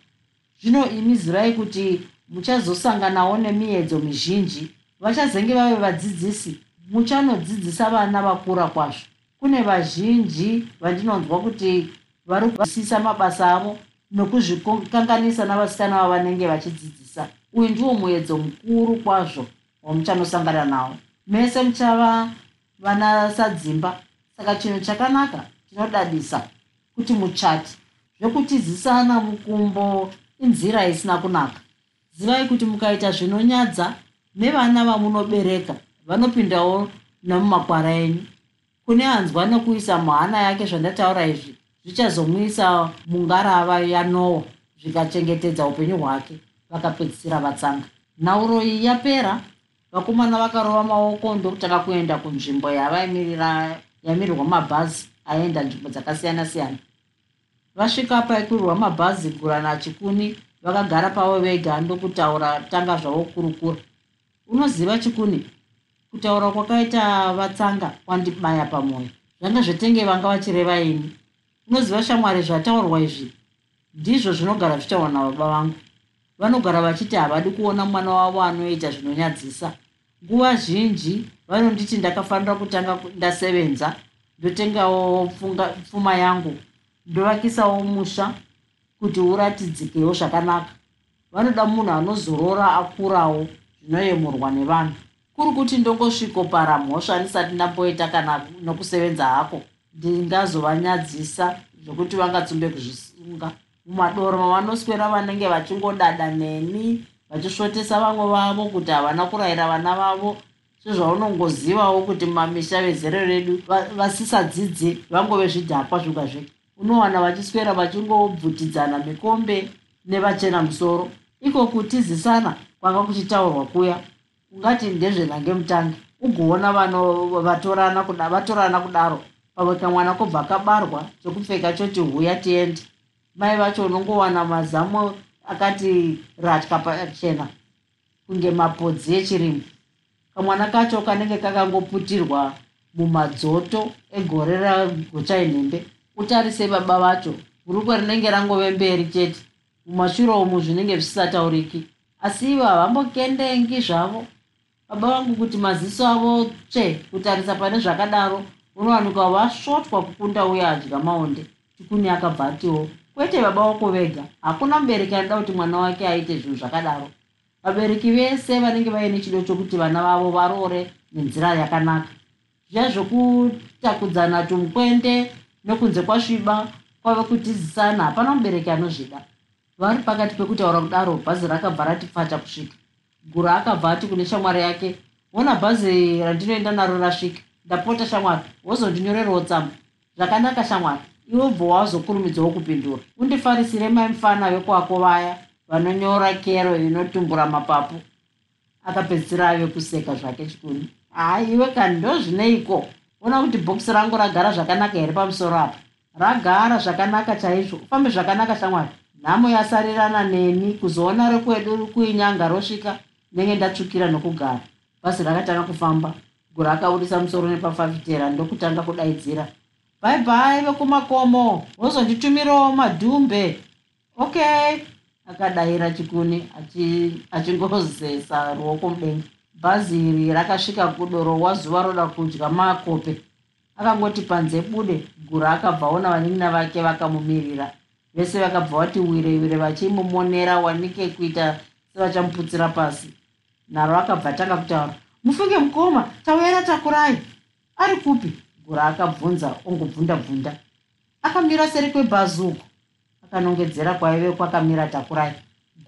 Zvino imi zirai kuti muchazosanganawo nemiedzo mizhinji. Vachazenge vave vadzidzisi. Muchanodzidzisa vana vakura kwazvo. Kune vazhinji vandinonzwa kuti vari kuzwisisa mabasa avo nokuzvikanganisa navasikana vavanenge vachidzidzisa. Uyu ndiwo muedzo mukuru kwazvo wamuchanosangana nawo mese muchava vana sadzimba. Saka chinhu chakanaka chinodadisa kuti muchati zvekutizisana mukumbo inzira isina kunaka. Zivai kuti mukaita zvinonyadza nevana vamunobereka vanopindawo nemumakwara enyu. Kune hanzwa nekuisa muhana yake zvandataura izvi zvichazomwisa mungarava yanoa zvikachengetedza upenyu hwake vakapedzisira vatsanga. Nhauro iyi yapera vakomana vakarova maoko ndokutanga kuenda kunzvimbo yavaimirira yamirirwa mabhazi aenda nzvimbo dzakasiyana siyana vasvika paikwirirwa mabhazi gura nachikuni vakagara pavo vega ndokutaura tanga zvavo kurukura. Unoziva chikuni? Kutaura kwakaita vatsanga kwandibaya pamwoyo zvanga zvetenge vanga vachireva ini. Unoziva shamwari zvataurwa izvi? Ndizvo zvinogara zvitaurwa nababa vangu vanogara vachiti havadi kuona mwana wavo anoita zvinonyadzisa. Nguva zhinji vanonditi ndakafanira kutanga ndasevenza ndotengawo pfuma yangu ndovakisawo musha kuti uratidzikewo zvakanaka. Vanoda munhu anozorora akurawo zvinoyemurwa nevanhu. Kuri kuti ndongosvikopara mhosva ndisati ndamboita kana nokusevenza hako ndingazovanyadzisa zvokuti vangatsumbe kuzvisunga mumadoro mavanoswera vanenge vachingodada neni vachisvotesa vamwe vavo kuti havana kurayira vana vavo. Sezvaunongozivawo kuti mamisha vezero redu vasisadzidzi vangove zvidhakwa zvoga zvega unowana vachiswera vachingobvutidzana mikombe nevachena musoro. Iko kutizisana kwanga kuchitaurwa kuya. Ungati ndezvenange mutange ugoona vanovatorana vatorana kudaro pamwe kamwana kobva kabarwa chokupfeka choti huya tiende mai vacho unongowana mazamu akati ratya pachena kunge mapodzi echirimo kamwana kacho kanenge kakangoputirwa mumadzoto egore ragochainhembe utarise baba vacho gurukwe rinenge rangove mberi chete mumashure umu zvinenge zvisisatauriki asi ivo havambokendengi zvavo. Baba vangu kuti maziso avo tsve kutarisa pane zvakadaro unowanika vasvotwa kukunda uye adya maonde tikuni akabva atiwo kwete baba vako vega. Hakuna mubereki anoda kuti mwana wake aite zvinhu zvakadaro. Vabereki vese vanenge vaine chido chokuti vana vavo varoore nenzira yakanaka. Zviya zvokutakudzana tumukwende nekunze kwasviba kwave kutizisana hapana mubereki anozvida. Vari pakati pekutaura kudaro bhazi rakabva ratipfata kusvika. Guru akabva ati kune shamwari yake ona bhazi randinoenda naro rasvika ndapota shamwari. Wozondinyorerawo tsamba zvakanaka shamwari iwe bvo wazokurumidzawo kupindura undifarisire mai mufana wekwako vaya vanonyora kero inotumbura mapapu akapedzisira ave kuseka zvake chikuni. Hai iwe kani ndo zvineiko ona kuti bhokisi rangu ragara zvakanaka here pamusoro apa? Ragara zvakanaka chaizvo ufambe zvakanaka shamwari. Nhamo yasarirana neni kuzoona rekwedu kuinyanga rosvika ndenge ndatsvukira nokugara. Bhazi rakatanga kufamba guru akaurisa musoro nepafafitera ndokutanga kudaidzira bhai bhai vekumakomo wozonditumirawo madhumbe. Okay. Akadayira chikuni achingozesa ruoko mudenga. Bhazi iri rakasvika kudoro wazuva roda kudya makope. Akangoti panze bude guru akabva ona vanin'ina vake vakamumirira. Vese vakabva vati wire wire vachimumonera wanike kuita sevachamuputsira pasi. Nharo akabva tanga kutaura mufunge mukoma tauyera takurai ari kupi gura akabvunza ongobvunda bvunda akamira seri kwebhazuko. Akanongedzera kwaive kwakamira takurai.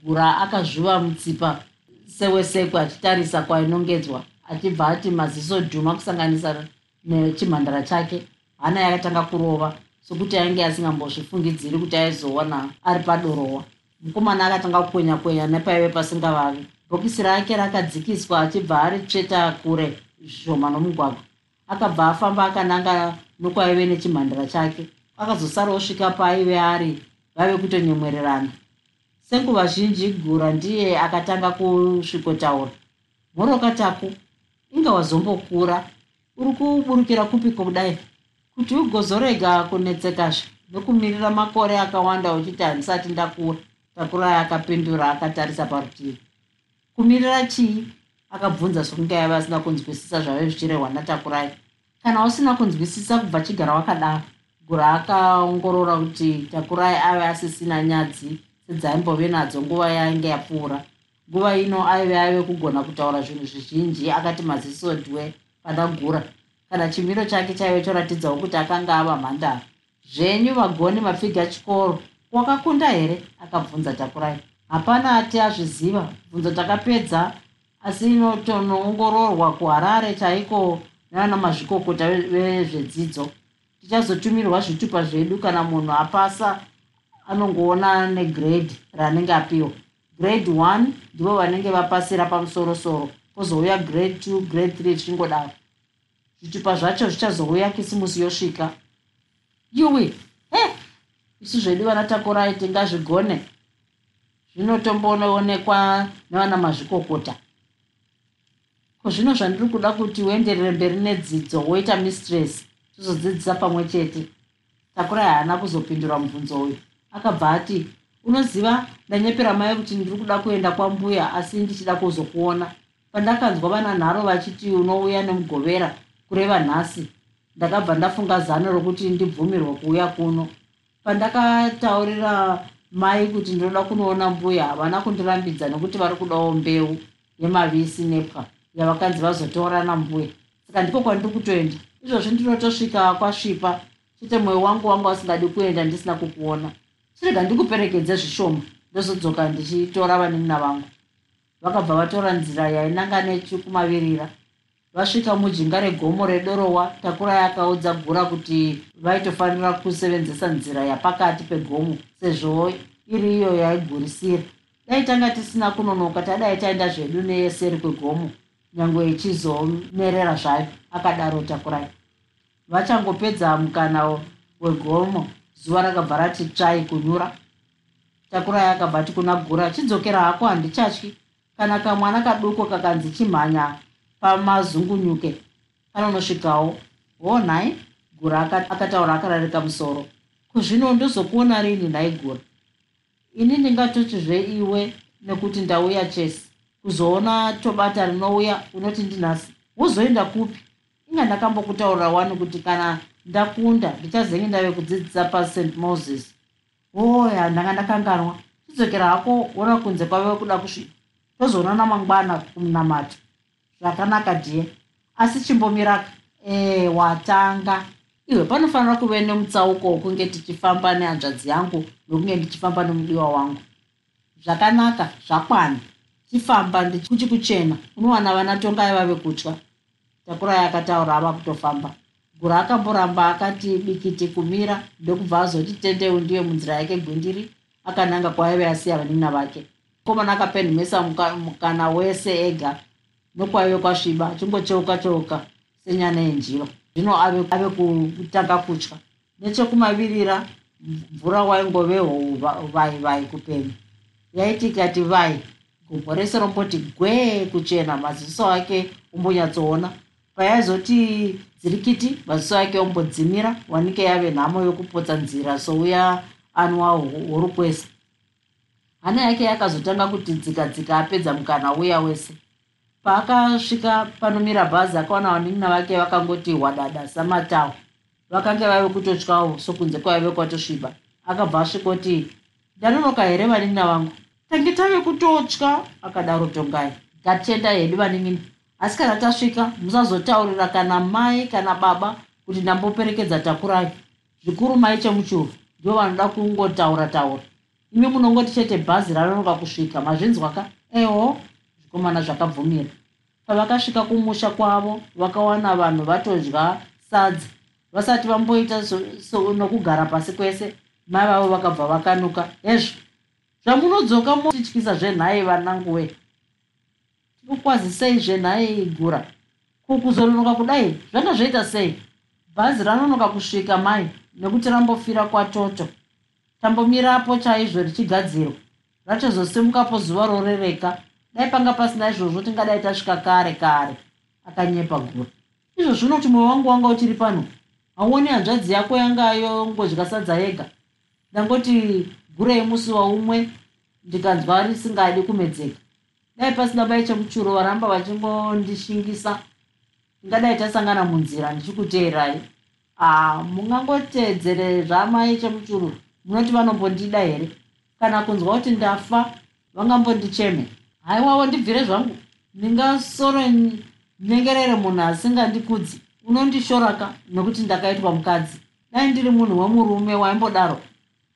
Gura akazviva mutsipa sewesekwe achitarisa kwainongedzwa achibva ati maziso dhuma kusanganisa nechimhandara chake. Hana yakatanga kurova sokuti ainge asingambozvifungidziri kuti aizoona ari padorowa. Mukomana akatanga kukwenya kwenya nepaive pasingavavi. Bhokisi rake rakadzikiswa achibva ari tsveta kure zvishoma nomugwagwa akabva afamba akananga nokwaive nechimhandara chake. Akazosara osvika paaive ari vave kutonyemwererana. Senguva zhinji gura ndiye akatanga kusvikotaura. Mhorokataku inga wazombokura. Uri kuburukira kupiko kudai? Kuti ugozorega kunetsekazve nokumirira makore akawanda uchiti handisati ndakura takurai akapindura akatarisa parutivi. Kumirira chii akabvunza sokunge aiva asina kunzwisisa zvave zvichirehwa natakurai kana usina kunzwisisa kubva chigara wakadaro gura akaongorora kuti takurai ave asisina nyadzi sedzaimbove nadzo nguva yainge yapfuura. Nguva ino aive aive kugona kutaura zvinhu zvizhinji akati maziso dwe pana gura kana chimiro chake chaive choratidzawo kuti akanga ava mhandara. Zvenyu vagoni mapfiga chikoro. Wakakunda here? Akabvunza takurai hapana ati azviziva. Bvunzo takapedza asi inotonoongororwa kuharare chaiko navana mazvikokota vezvedzidzo tichazotumirwa zvitupa zvedu kana munhu apasa anongoona negrade raanenge apiwa. Grade one ndivo vanenge vapasira pamusorosoro. Pozouya grade two grade three zvichingodaro. Zvitupa zvacho zvichazouya kisimusi yosvika. Yuwi he! Isu zvedu vanatakurai tingazvigone. Zvinotombonoonekwa nevana mazvikokota. ko zvino zvandiri kuda kuti uenderere mberi nedzidzo woita mistress tizodzidzisa pamwe chete. Takurai haana kuzopindura mubvunzo uyu. Akabva ati unoziva ndanyepera mai kuti ndiri kuda kuenda kwambuya asi ndichida kuzokuona. Pandakanzwa vana nharo vachiti unouya nemugovera kureva nhasi. Ndakabva ndafunga zano rokuti ndibvumirwa kuuya kuno. Pandakataurira mai kuti ndinoda kunoona mbuya havana kundirambidza nekuti vari kudawo mbeu yemavisi nepwa yavakanzi vazotora nambuya saka ndiko kwandiri kutoenda. Izvozvi ndinotosvika kwasvipa. Chete mwoyo wangu wangu asingadi kuenda ndisina kukuona. Chirega ndikuperekedze zvishoma. Ndozodzoka ndichitora vanin'ina vangu. Vakabva vatora nzira yainanga nechikumavirira vasvika mujinga regomo redorowa. Takura yakaudza gura kuti vaitofanira kusevenzesa nzira yapakati pegomo sezvo iri iyo yaigurisira. Dai tanga tisina kunonoka tadai taenda zvedu neseri kwegomo nyange ichizomerera zvayo akadaro takurai vachangopedza mukana wegomo zuva rakabva rati tsvai kunyura. Takurai akabva ti kuna gura chidzokera hako handichatyi kana kamwana kaduko kakanzi chimhanya pamazungunyuke kanonosvikawo ho nhai gura akataura akararika musoro. Kuzvino ndozokuona rini nhai gura. Ini ndingatochizve iwe nekuti ndauya chesi kuzoona tobata rinouya unoti ndinhasi wozoenda kupi? Inga ndakambokutaurira wani kuti kana ndakunda ndichazenge ndave kudzidzisa past moses. Oya ndanga ndakanganwa. Chidzokera hako ona kunze kwave kuda kusvika tozoonana mangwana kumunamata zvakanaka dhiye asi chimbomiraka e watanga. Iwe panofanira kuve nemutsauko wokunge tichifamba nehanzvadzi yangu nokunge ndichifamba nemudiwa wangu. Zvakanaka zvakwana tifamba kuchi kuchena. Unowana vana tongai vave kutya takurai akataura ava kutofamba. Gura akamboramba akati bikiti kumira ndokubva azoti tendeu ndiye munzira yake gwindiri. Akananga kwaive asiya vanin'a vake. Mukomana akapenhumesa mukana wese ega. Nokwaive kwasviba achingocheuka cheuka senyana yenjiva zvino ave kutanga kutya. Nechekumavirira mvura waingove hou vai vai kupenya yaiti ikati vai gumbo rese romboti gwee kuchena maziso ake ombonyatsoona payaizoti dzirikiti maziso ake ombodzimira wanike yave nhamo yokupotsa nzira souya anwa huru kwese. Hana yake yakazotanga kuti dzikadzika apedza mukana uya wese. Paakasvika panomira bhazi akaona vanin'ina vake vakangoti hwadada samatawo vakanga vaive kutotyawo sokunze kwaive kwatosviba. Akabva asvikoti ndanonoka here vanin'ina vangu tange tave kutotya. Akadaro tongai ngatenda hedu vanin'ina asi kana tasvika musazotaurira kana mai kana baba kuti ndamboperekedza takurai. Zvikuru mai chemuchuru ndo vanoda kungotaura taura. Imi munongoti chete bhazi ranonoka kusvika mazvinzwa ka eho zvikomana zvakabvumira. Pavakasvika kumusha kwavo vakawana vanhu vatodya sadza. Vasati vamboita nokugara pasi kwese mai vavo vakabva vakanuka. Hezvo zvamunodzoka motityisa zvenhai vananguwe tikukwazisei zvenhai gura kukuzoronoka kudai? Zvanga zvoita sei? Bhazi ranonoka kusvika mai nekuti rambofira kwatoto. Tambomirapo chaizvo richigadzirwa. Rachazosimukapo zuva rorereka. Dai panga pasina izvozvo tingadai tasvika kare kare. Akanyepa gura izvo zvino ti mwoyo wangu wanga uchiri pano. Hauoni hanzvadzi yako yangayo ngodya sadza yega. Ndangoti gurei musi waumwe ndikanzwa risingadi kumedzeka. Dai pasina bai chemuchuro varamba vachingondishingisa ndingadai tasangana munzira ndichikuteerai. Ah, mungangoteedzere zvamai chemuchuro munoti vanombondida here? Kana kunzwa kuti ndafa vangambondicheme. Haiwawo ndibvire zvangu. Ndingasoro nyengerere munhu asingandikudzi. Unondishoraka nokuti ndakaitwa mukadzi. Dai ndiri munhu wemurume waimbodaro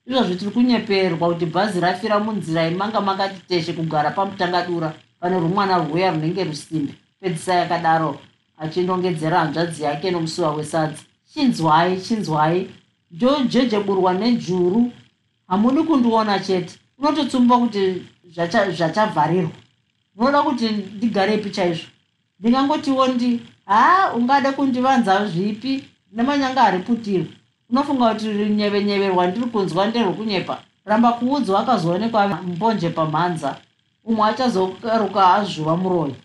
izvozvo tiri kunyeperwa kuti bhazi rafira munzira imanga makati teshe kugara pamutangadura pane rumwana rwuya runenge rusimbe pedzisai akadaro achindongedzera hanzvadzi yake nomusuwa wesadza. Chinzwai chinzwai ndojejeburwa nejuru. Hamudi kundiona chete. Unototsumba kuti zvachavharirwa. Unoda kuti ndigarepi chaizvo? Ndingangotiwo ndi haa ungada kundivanza zvipi? Nemanyanga ariputirwa unofunga kuti nyeve-nyeve rwandiri kunzwa nderwokunyepa ramba kuudzwa akazoonekwa mbonje pamhanza. Umwe achazokaruka azvuva muroyo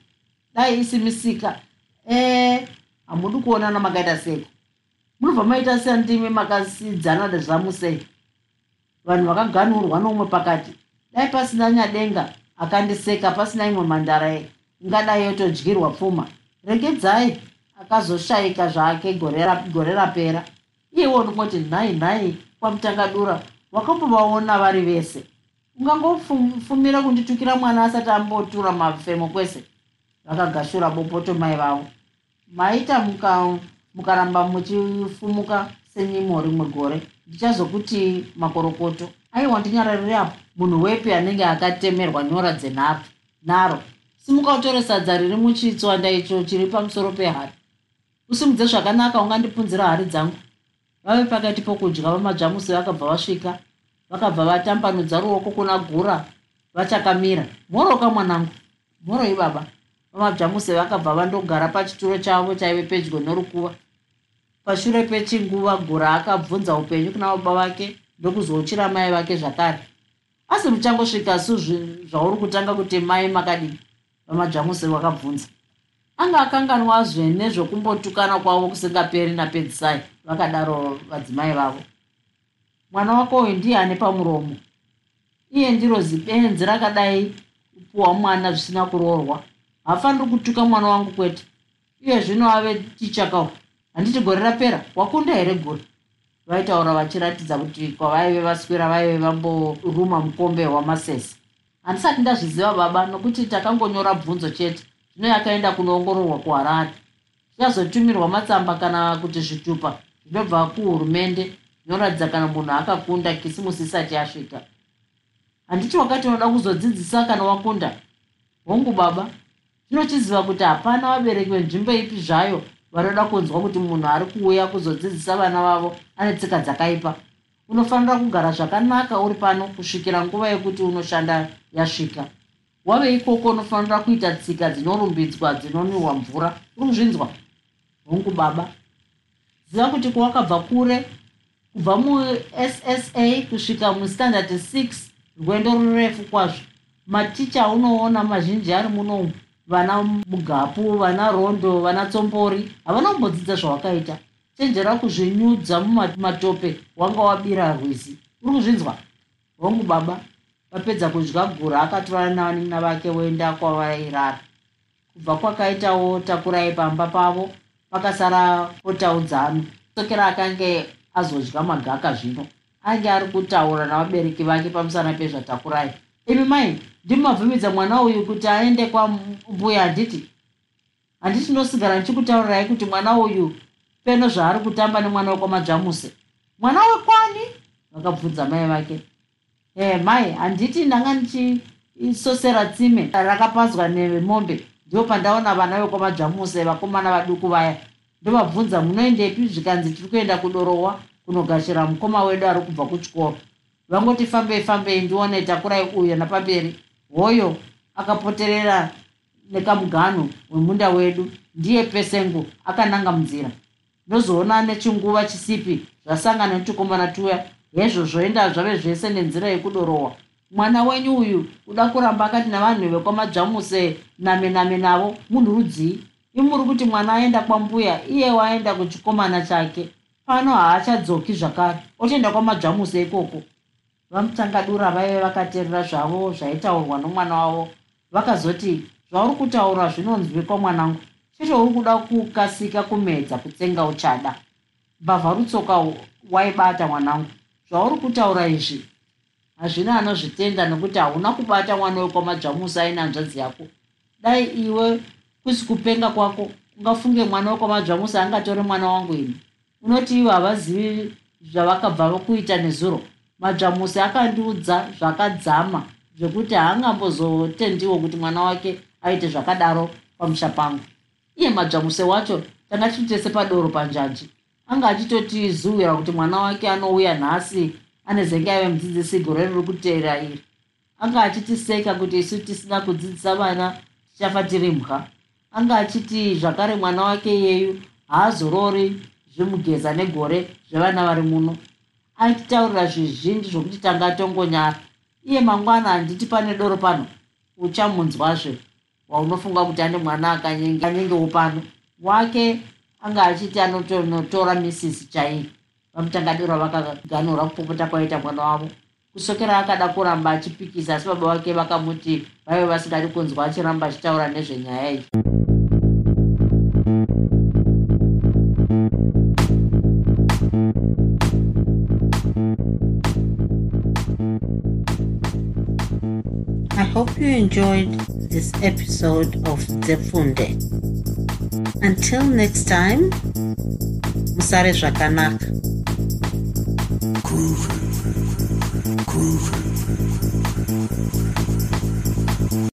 dai isimisika ee hamudi kuonana makaita seko munobva maita sandimi makasidzana zvamusei vanhu vakaganurwa noumwe pakati. Dai pasina nyadenga akandiseka pasina imwe mhandara ingadai yotodyirwa pfuma. Regedzai akazoshayika zvake gore rapera iyewo ndingoti nhai nhai kwamutangadura wakambovaona vari vese. Ungangofumira kunditukira mwana asati ambotura mafemo kwese? Vakagashura bopoto mai vavo. Maita mukaramba muchifumuka senyimo rimwe gore. Ndichazokuti makorokoto. Aiwa ndinyararire apo munhu wepi anenge akatemerwa nyora dzenharo nharo simuka utore sadza riri muchitswanda icho chiri pamusoro pehari. Usimudze zvakanaka ungandipunzira hari dzangu vave pakati pokudya vamadzvamusi vakabva vasvika vakabva vatambanudza ruoko kuna gura vachakamira. Mhoroka mwanangu mhoroi baba vamadzvamuse vakabva vandogara pachituro chavo chaive pedyo norukuva. Pashure pechinguva gura akabvunza upenyu kuna baba vake ndokuzouchira mai vake zvakare. Asi muchangosvika su zvauri kutanga kuti mai makadii vamadzvamuse vakabvunza anga akanganwa zvene zvokumbotukana kwavo kusingaperi napedzisai vakadaro vadzimai vavo. Mwana wako uyu ndiye ane pamuromo. Iye ndiro zibenzi rakadai kupuwa mwana zvisina kuroorwa. Hafaniri kutuka mwana wangu kwete. Iye zvino ave tichakau handiti gore rapera wakunda here guri vaitaura vachiratidza kuti kwavaive vaswera vaive vamboruma mukombe wamasese. Handisati ndazviziva baba nokuti takangonyora bvunzo chete zvino yakaenda kunoongororwa kuharare. Zvichazotumirwa matsamba kana kuti zvitupa zvinobva kuhurumende zvinoratidza kana munhu akakunda kisimusi isati yasvika. Handiti wakati unoda kuzodzidzisa kana wakunda? Hongu baba tinochiziva kuti hapana vabereki venzvimbo ipi zvayo vanoda kunzwa kuti munhu ari kuuya kuzodzidzisa vana vavo ane tsika dzakaipa. Unofanira kugara zvakanaka uri pano kusvikira nguva yekuti unoshanda yasvika wave ikoko unofanira kuita tsika dzinorumbidzwa dzinonwiwa mvura uri kuzvinzwa hongu baba. Ziva kuti kwawakabva kure kubva mussa kusvika mustandard 6 rwendo rurefu kwazvo. Maticha aunoona mazhinji ari munomu vana mugapu vana rondo vana tsombori havana kumbodzidza zvawakaita. Chenjera kuzvinyudza mumatope wanga wabira rwizi. Uri kuzvinzwa? Hongu baba vapedza kudya gura akatora navanina vake woenda kwavairara. Kubva kwakaitawo takurai pamba pavo vakasara otaudzano sokera akange azodya magaka zvino ange ari kutaura navabereki vake pamusana pezvatakurai. Imi mai ndimumabvumidza mwana uyu kuti aende kwambuya handiti handiti ndosigara ndichikutaurirai kuti mwana uyu peno zvaari kutamba nemwana wekwamadzvamuse mwana wekwani vakabvunza mai vake e mai handiti ndanga ndichisosera tsime. Rakapazwa nemombe ndo pandaona vana vekwamadzvamuse vakomana vaduku vaya. Ndovabvunza munoendepi? Zvikanzi tiri kuenda kudorowa kunogashira mukoma wedu ari kubva kuchikoro. Vangoti fambei fambei ndione takurai uyo napamberi. Hoyo akapoterera nekamugano wemunda wedu. Ndiye pesengu akananga munzira. Ndozoona nechinguva chisipi zvasangana netukomana tuya hezvo zvoenda zvave zvese nenzira yekudorowa. Mwana wenyu uyu uda kuramba akati navanhu vekwamadzvamuse name name navo munhu rudzii imuri kuti mwana aenda kwambuya iye waenda kuchikomana chake. Pano haachadzoki zvakare otoenda kwamadzvamuse ikoko. Vamutangadura vaive vakateerera zvavo zvaitaurwa nomwana wavo. Vakazoti zvauri kutaura zvinonzwi kwamwanangu. Chete uri kuda kukasika kumedza kutsenga uchada. Mbavha rutsoka waibata mwanangu zvauri kutaura izvi? Hazvina anozvitenda nokuti hauna kubata mwana wekwamadzvamusa aina nzvadzi yako. Dai iwe kusi kupenga kwako ungafunge mwana wekwamadzvamusa angatori mwana wangu ini. Unoti ivo havazivi zvavakabva kuita nezuro. Madzvamusi akandiudza zvakadzama zvekuti haangambozotendiwo kuti mwana wake aite zvakadaro pamusha pangu iye madzvamuse wacho tanga titese padoro panjanji anga achitotizuwira kuti mwana wake anouya nhasi ane zenge aive mudzidzisi gore riri kuteera iri. Anga achitiseka kuti isu tisina kudzidzisa vana tichafa tiri mhwa anga achiti zvakare mwana wake iyeyu haazorori zvimugeza negore zvevana vari muno. Aititaurira zvizhinji zvokuti tanga tongonyara iye mangwana handiti pane doro pano. Uchamunzwazve waunofunga kuti ane mwana akanyengewo pano wake anga achiti anotonotora misisi chaiyi vamutangadiro vakaganura kupopota kwaita mwana wavo. Kusokera akada kuramba achipikisa asi baba vake vakamuti vaive vasingadi kunzwa achiramba achitaura nezvenyaya iyi. I hope you enjoyed this episode of Zefunde. Until next time, Musare Zvakanaka. Groovy, groovy.